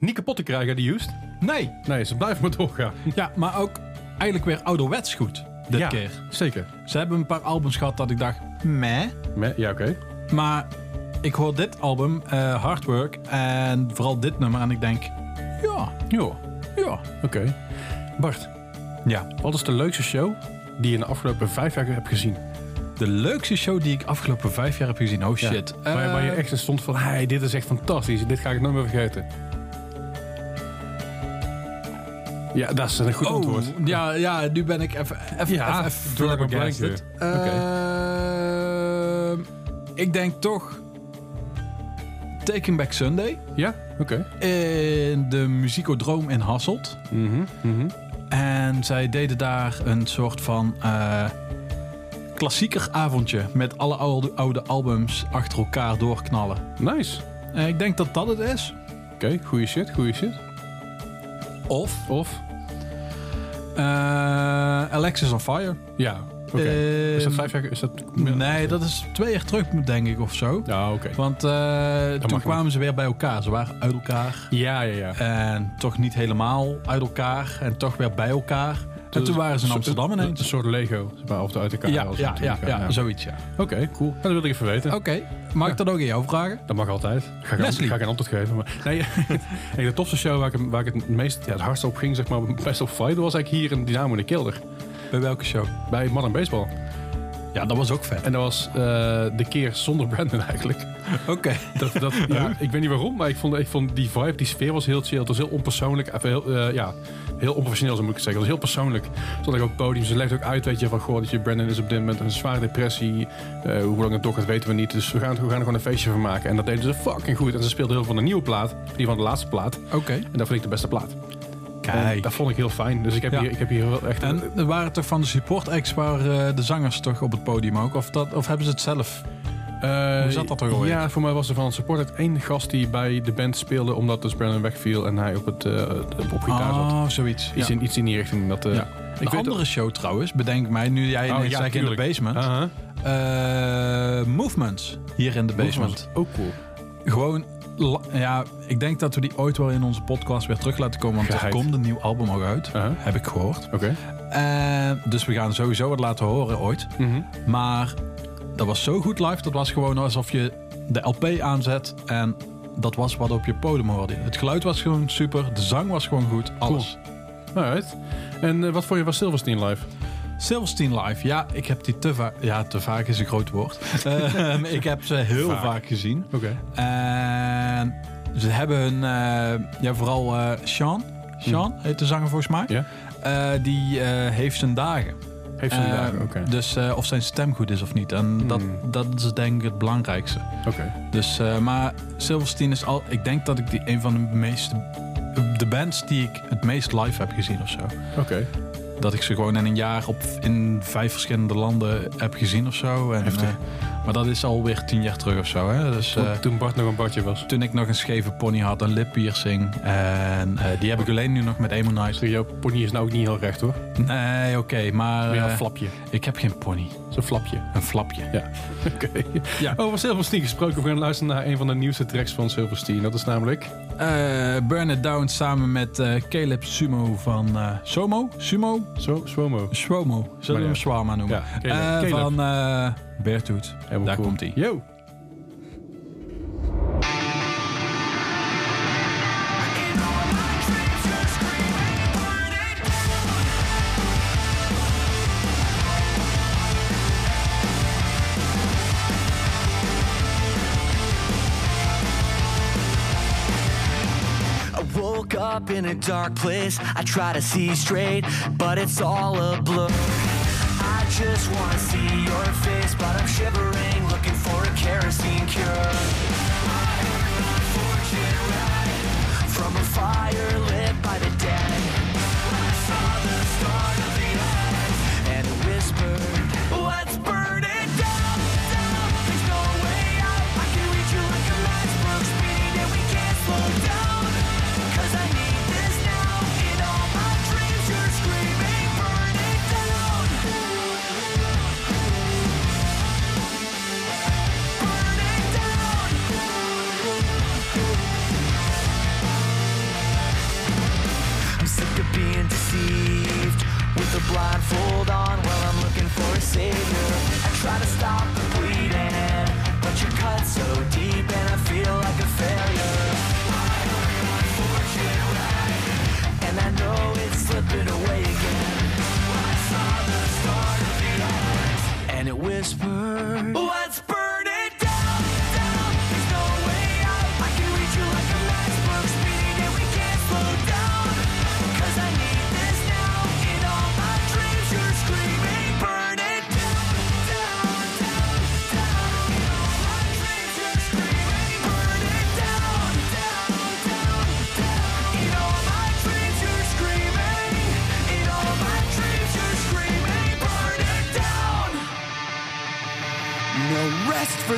Speaker 2: niet kapot te krijgen, die Just.
Speaker 3: Nee.
Speaker 2: Nee, ze blijven maar doorgaan.
Speaker 3: Ja, maar ook eigenlijk weer ouderwets goed. Dit keer.
Speaker 2: zeker.
Speaker 3: Ze hebben een paar albums gehad dat ik dacht, meh.
Speaker 2: Meh, ja oké.
Speaker 3: Maar ik hoor dit album, uh, Hard Work, en vooral dit nummer en ik denk, ja,
Speaker 2: ja,
Speaker 3: ja.
Speaker 2: Oké. Bart.
Speaker 3: Ja?
Speaker 2: Wat is de leukste show die je in de afgelopen vijf jaar hebt gezien?
Speaker 3: De leukste show die ik afgelopen vijf jaar heb gezien. Oh shit.
Speaker 2: Waar, waar, je
Speaker 3: eh,
Speaker 2: echt stond van, hey, dit is echt fantastisch. Dit ga ik nooit meer vergeten. Ja, dat is een goed
Speaker 3: oh,
Speaker 2: antwoord.
Speaker 3: Ja, ja, nu ben ik even... even
Speaker 2: ja,
Speaker 3: even
Speaker 2: blank Oké.
Speaker 3: Ehm, ik denk toch... Taking Back Sunday.
Speaker 2: Ja, oké.
Speaker 3: In de muziekodroom in Hasselt.
Speaker 2: Mhm, mhm.
Speaker 3: En zij deden daar een soort van uh, klassieker avondje. Met alle oude, oude, albums achter elkaar doorknallen.
Speaker 2: Nice.
Speaker 3: Eh, ik denk dat dat het is.
Speaker 2: Oké, goede shit, goede shit.
Speaker 3: Of
Speaker 2: Of?
Speaker 3: eh, Alexis on Fire.
Speaker 2: Ja, oké.
Speaker 3: Eh,
Speaker 2: is dat vijf jaar? Is dat...
Speaker 3: Nee, dat is twee jaar terug, denk ik, of zo.
Speaker 2: Ja, oké.
Speaker 3: Want eh, toen kwamen ze weer bij elkaar. Ze waren uit elkaar.
Speaker 2: Ja, ja, ja.
Speaker 3: En toch niet helemaal uit elkaar. En toch weer bij elkaar. En toen waren ze in Amsterdam
Speaker 2: Een,
Speaker 3: ineens.
Speaker 2: een soort Lego, of de uit elkaar
Speaker 3: Ja, ja, ja, ja, zoiets ja.
Speaker 2: Oké, cool. Dat wilde ik even weten.
Speaker 3: Oké, mag ik dat ook aan jou vragen?
Speaker 2: Dat mag altijd. Ga ik, ga ik een antwoord geven. Maar, nee, de tofste show waar ik, waar ik het meest ja, het hardst op ging, zeg maar, best op fight, was eigenlijk hier in Dynamo in de Kelder.
Speaker 3: Bij welke show?
Speaker 2: Bij Modern Baseball.
Speaker 3: Ja, dat was ook vet.
Speaker 2: En dat was eh, de keer zonder Brandon eigenlijk.
Speaker 3: Oké.
Speaker 2: Dat, dat, ja, ik weet niet waarom, maar ik vond, ik vond die vibe, die sfeer was heel chill. Het was heel onpersoonlijk. Even heel, eh, ja, heel onprofessioneel, zo moet ik zeggen. Het was heel persoonlijk. Stond ik op het podium. Ze legde ook uit, weet je, van goh, dat je Brandon is op dit moment een zware depressie. Eh, hoe lang het doorgaat, weten we niet. Dus we gaan, we gaan er gewoon een feestje van maken. En dat deden ze fucking goed. En ze speelden heel veel van de nieuwe plaat. Die van de laatste plaat.
Speaker 3: Oké.
Speaker 2: En dat vond ik de beste plaat.
Speaker 3: Kijk.
Speaker 2: dat vond ik heel fijn. Dus ik heb,
Speaker 3: Ja.
Speaker 2: hier, ik heb hier wel echt...
Speaker 3: En er waren toch van de support acts waar eh, de zangers toch op het podium ook? Of, dat, of hebben ze het zelf?
Speaker 2: Eh,
Speaker 3: Hoe zat dat er ooit?
Speaker 2: Ja, voor mij was er van het support uit één gast die bij de band speelde. Omdat dus Brandon wegviel en hij op, het, op gitaar zat.
Speaker 3: Oh, zoiets.
Speaker 2: Iets,
Speaker 3: Ja.
Speaker 2: in, iets in die richting. Dat,
Speaker 3: Ja.
Speaker 2: ik
Speaker 3: Een
Speaker 2: weet
Speaker 3: andere show trouwens, bedenk mij, nu jij
Speaker 2: Oh, ja,
Speaker 3: in de basement. Eh, movements, hier in de basement.
Speaker 2: Ook cool.
Speaker 3: Gewoon, ja, ik denk dat we die ooit wel in onze podcast weer terug laten komen. Want er komt een nieuw album ook uit,
Speaker 2: Aha.
Speaker 3: heb ik gehoord.
Speaker 2: Oké.
Speaker 3: Eh, dus we gaan sowieso wat laten horen ooit.
Speaker 2: Mhm.
Speaker 3: Maar dat was zo goed live, dat was gewoon alsof je de LP aanzet en dat was wat op je podium hoorde. Het geluid was gewoon super, de zang was gewoon goed, alles.
Speaker 2: Alright. En eh, wat vond je van Silverstein live?
Speaker 3: Silverstein live, ja, ik heb die te vaak, ja, te vaak is een groot woord. Ehm, ik heb ze heel
Speaker 2: Vaak.
Speaker 3: vaak, gezien.
Speaker 2: Oké.
Speaker 3: En ze hebben hun, eh, ja, vooral eh Sean, Sean heet de zanger volgens mij,
Speaker 2: Ja?
Speaker 3: Eh, die heeft zijn dagen.
Speaker 2: Heeft
Speaker 3: Eh,
Speaker 2: dagen? Oké.
Speaker 3: Dus of zijn stem goed is of niet. En dat, dat is denk ik het belangrijkste.
Speaker 2: Oké.
Speaker 3: Dus, maar Silverstein is al. Ik denk dat ik die een van de meeste. De bands die ik het meest live heb gezien of zo.
Speaker 2: Oké.
Speaker 3: Dat ik ze gewoon in een jaar op, in vijf verschillende landen heb gezien of zo. En,
Speaker 2: Heftig.
Speaker 3: Maar dat is alweer tien jaar terug of zo. Hè? Dus, eh,
Speaker 2: Toen- Toen Bart nog een Bartje was.
Speaker 3: toen ik nog een scheve pony had, een lippiercing. En eh, die heb ik alleen nu nog met Emmonizer.
Speaker 2: Jouw pony is nou ook niet heel recht hoor.
Speaker 3: Nee, oké, maar
Speaker 2: een
Speaker 3: eh,
Speaker 2: flapje.
Speaker 3: ik heb geen pony.
Speaker 2: Zo'n flapje.
Speaker 3: Een flapje.
Speaker 2: Ja. Oké.
Speaker 3: Ja.
Speaker 2: Over Silverstein gesproken. We gaan luisteren naar een van de nieuwste tracks van Silverstein. Dat is namelijk...
Speaker 3: Burn It Down samen met Caleb Sumo van eh, Somo? Sumo?
Speaker 2: Zo, Swomo.
Speaker 3: Swomo. Zullen we hem. Swama noemen?
Speaker 2: Ja, Caleb. Caleb.
Speaker 3: van Beartooth.
Speaker 2: Helemaal
Speaker 3: Daar
Speaker 2: cool.
Speaker 3: komt hij.
Speaker 2: Yo.
Speaker 8: I woke up in a dark place. I try to see straight, but it's all a blur. I just wanna see your face, but I'm shivering, looking for a kerosene cure. From a fire lit by the dead. Try to stop the bleeding, but you're cut so deep and I feel like a failure. And I know it's slipping away again. And it whispered,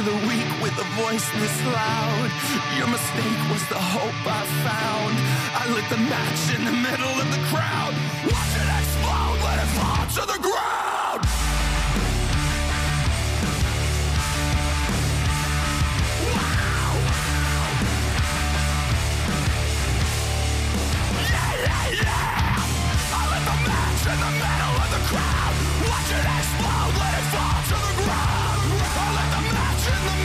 Speaker 7: the weak with a voice this loud. Your mistake was the hope I found. I lit the match in the middle of the crowd. Watch it explode, let it fall to the ground. Yeah, yeah, yeah. I lit the match in the middle of the crowd. Watch it explode, let it fall to the ground turn the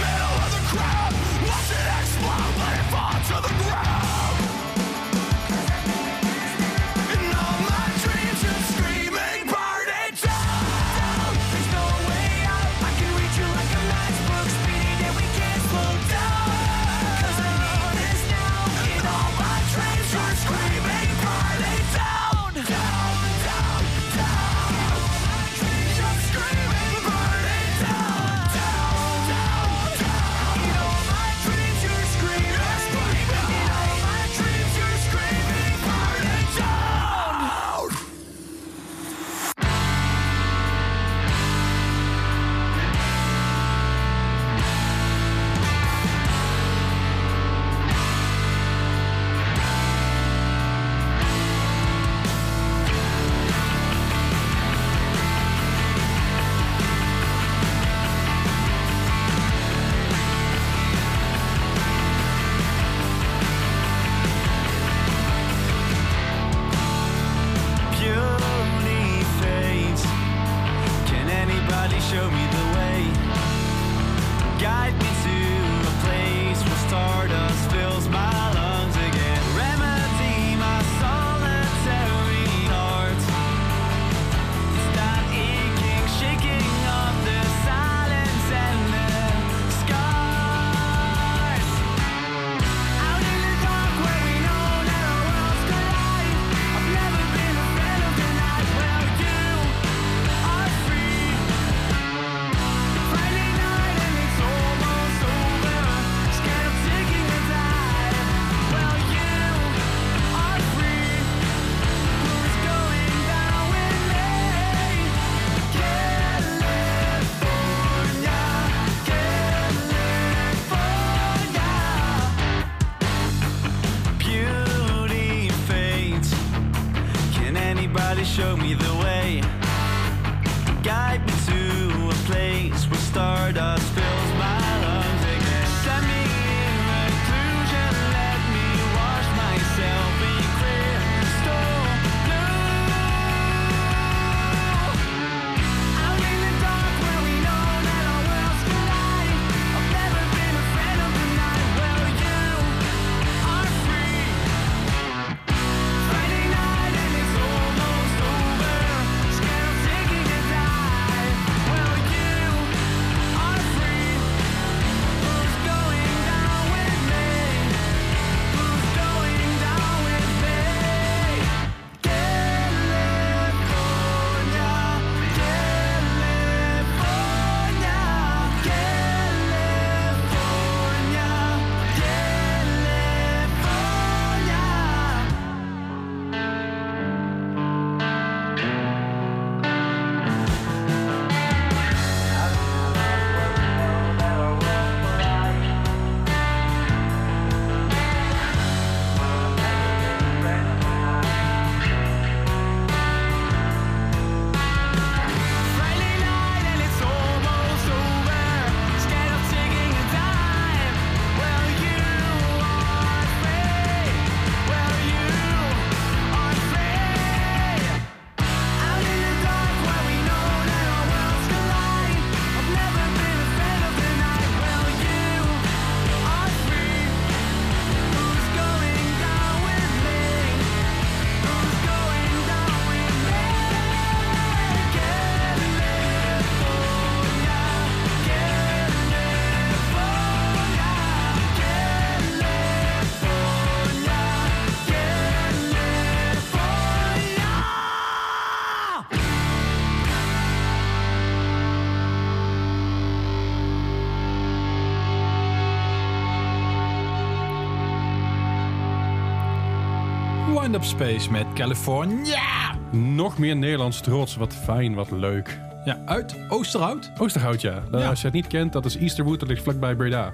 Speaker 3: Up Space met California.
Speaker 2: Nog meer Nederlands trots. Wat fijn, wat leuk.
Speaker 3: Ja, uit Oosterhout?
Speaker 2: Oosterhout, ja. Nou, als je het niet kent, dat is Easterwood. Dat ligt vlakbij Breda.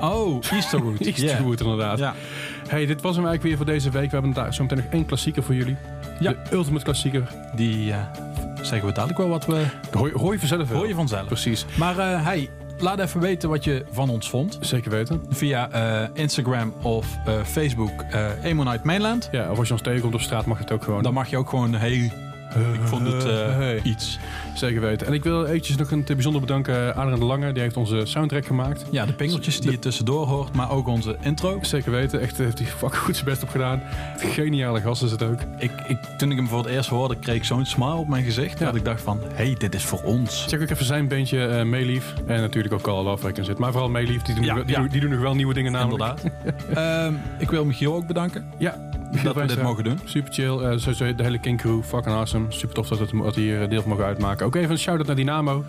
Speaker 3: Oh, Easterwood.
Speaker 2: Easterwood, inderdaad.
Speaker 3: Ja.
Speaker 2: Hey, dit was hem eigenlijk weer voor deze week. We hebben daar zo meteen nog één klassieker voor jullie.
Speaker 3: Ja.
Speaker 2: De Ultimate Klassieker.
Speaker 3: Die eh, zeggen we dadelijk wel wat we...
Speaker 2: Hoor, je vanzelf wel.
Speaker 3: Hoor je vanzelf.
Speaker 2: Precies.
Speaker 3: Maar uh, laat even weten wat je van ons vond.
Speaker 2: Zeker weten.
Speaker 3: Via eh, Instagram of eh, Facebook eh Emo Night Mainland.
Speaker 2: Ja, of als je ons tegenkomt op straat, mag het ook gewoon.
Speaker 3: Dan mag je ook gewoon... Hey, ik vond het eh,
Speaker 2: hey.
Speaker 3: iets.
Speaker 2: Zeker weten. En ik wil eventjes nog een bijzonder bedanken aan Adriaan de Lange. Die heeft onze soundtrack gemaakt.
Speaker 3: Ja, de pingeltjes die je tussendoor hoort, maar ook onze intro.
Speaker 2: Zeker weten. Echt heeft hij fucking goed zijn best op gedaan. Geniale gast is het ook.
Speaker 3: Ik, ik, toen ik hem voor het eerst hoorde, kreeg ik zo'n smile op mijn gezicht.
Speaker 2: Ja.
Speaker 3: Dat ik dacht van, hey, dit is voor ons.
Speaker 2: Check ook even zijn bandje eh Meelief. En natuurlijk ook Call ik in zit. Maar vooral Meelief. Die, doen
Speaker 3: Ja,
Speaker 2: nog wel- die,
Speaker 3: ja.
Speaker 2: doen- die doen nog wel nieuwe dingen namelijk.
Speaker 3: Inderdaad. Ehm, ik wil Michiel ook bedanken
Speaker 2: Ja.
Speaker 3: dat we dit mogen doen.
Speaker 2: Super chill. Eh, sowieso de hele King Crew. Fucking awesome. Super tof dat, het, dat hier deel van mogen uitmaken. Ook even een shout-out naar Dynamo.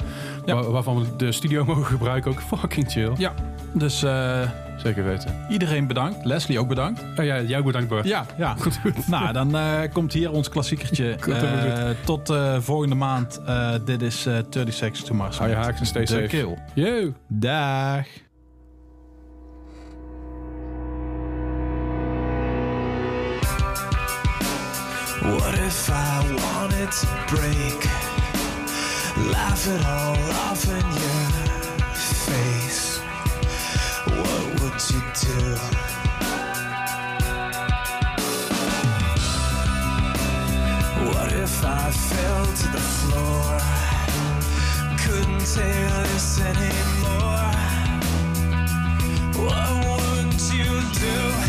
Speaker 3: Ja.
Speaker 2: Waar- waarvan we de studio mogen gebruiken. Ook fucking chill.
Speaker 3: Ja, dus eh,
Speaker 2: Zeker weten.
Speaker 3: iedereen bedankt. Leslie ook bedankt.
Speaker 2: Oh ja, jou bedankt Bart.
Speaker 3: Ja, ja.
Speaker 2: Goed, goed.
Speaker 3: Nou, dan eh, komt hier ons klassiekertje.
Speaker 2: Goed,
Speaker 3: Eh, tot eh, volgende maand. Eh, dit is eh 30 Seconds to Mars.
Speaker 2: Hou je haaks en
Speaker 3: The
Speaker 2: safe.
Speaker 3: Kill.
Speaker 2: Yo.
Speaker 3: Dag.
Speaker 7: What if I wanted to break? Laugh it all off in your face. What would you do? What if I fell to the floor? Couldn't take this anymore. What would you do? Do,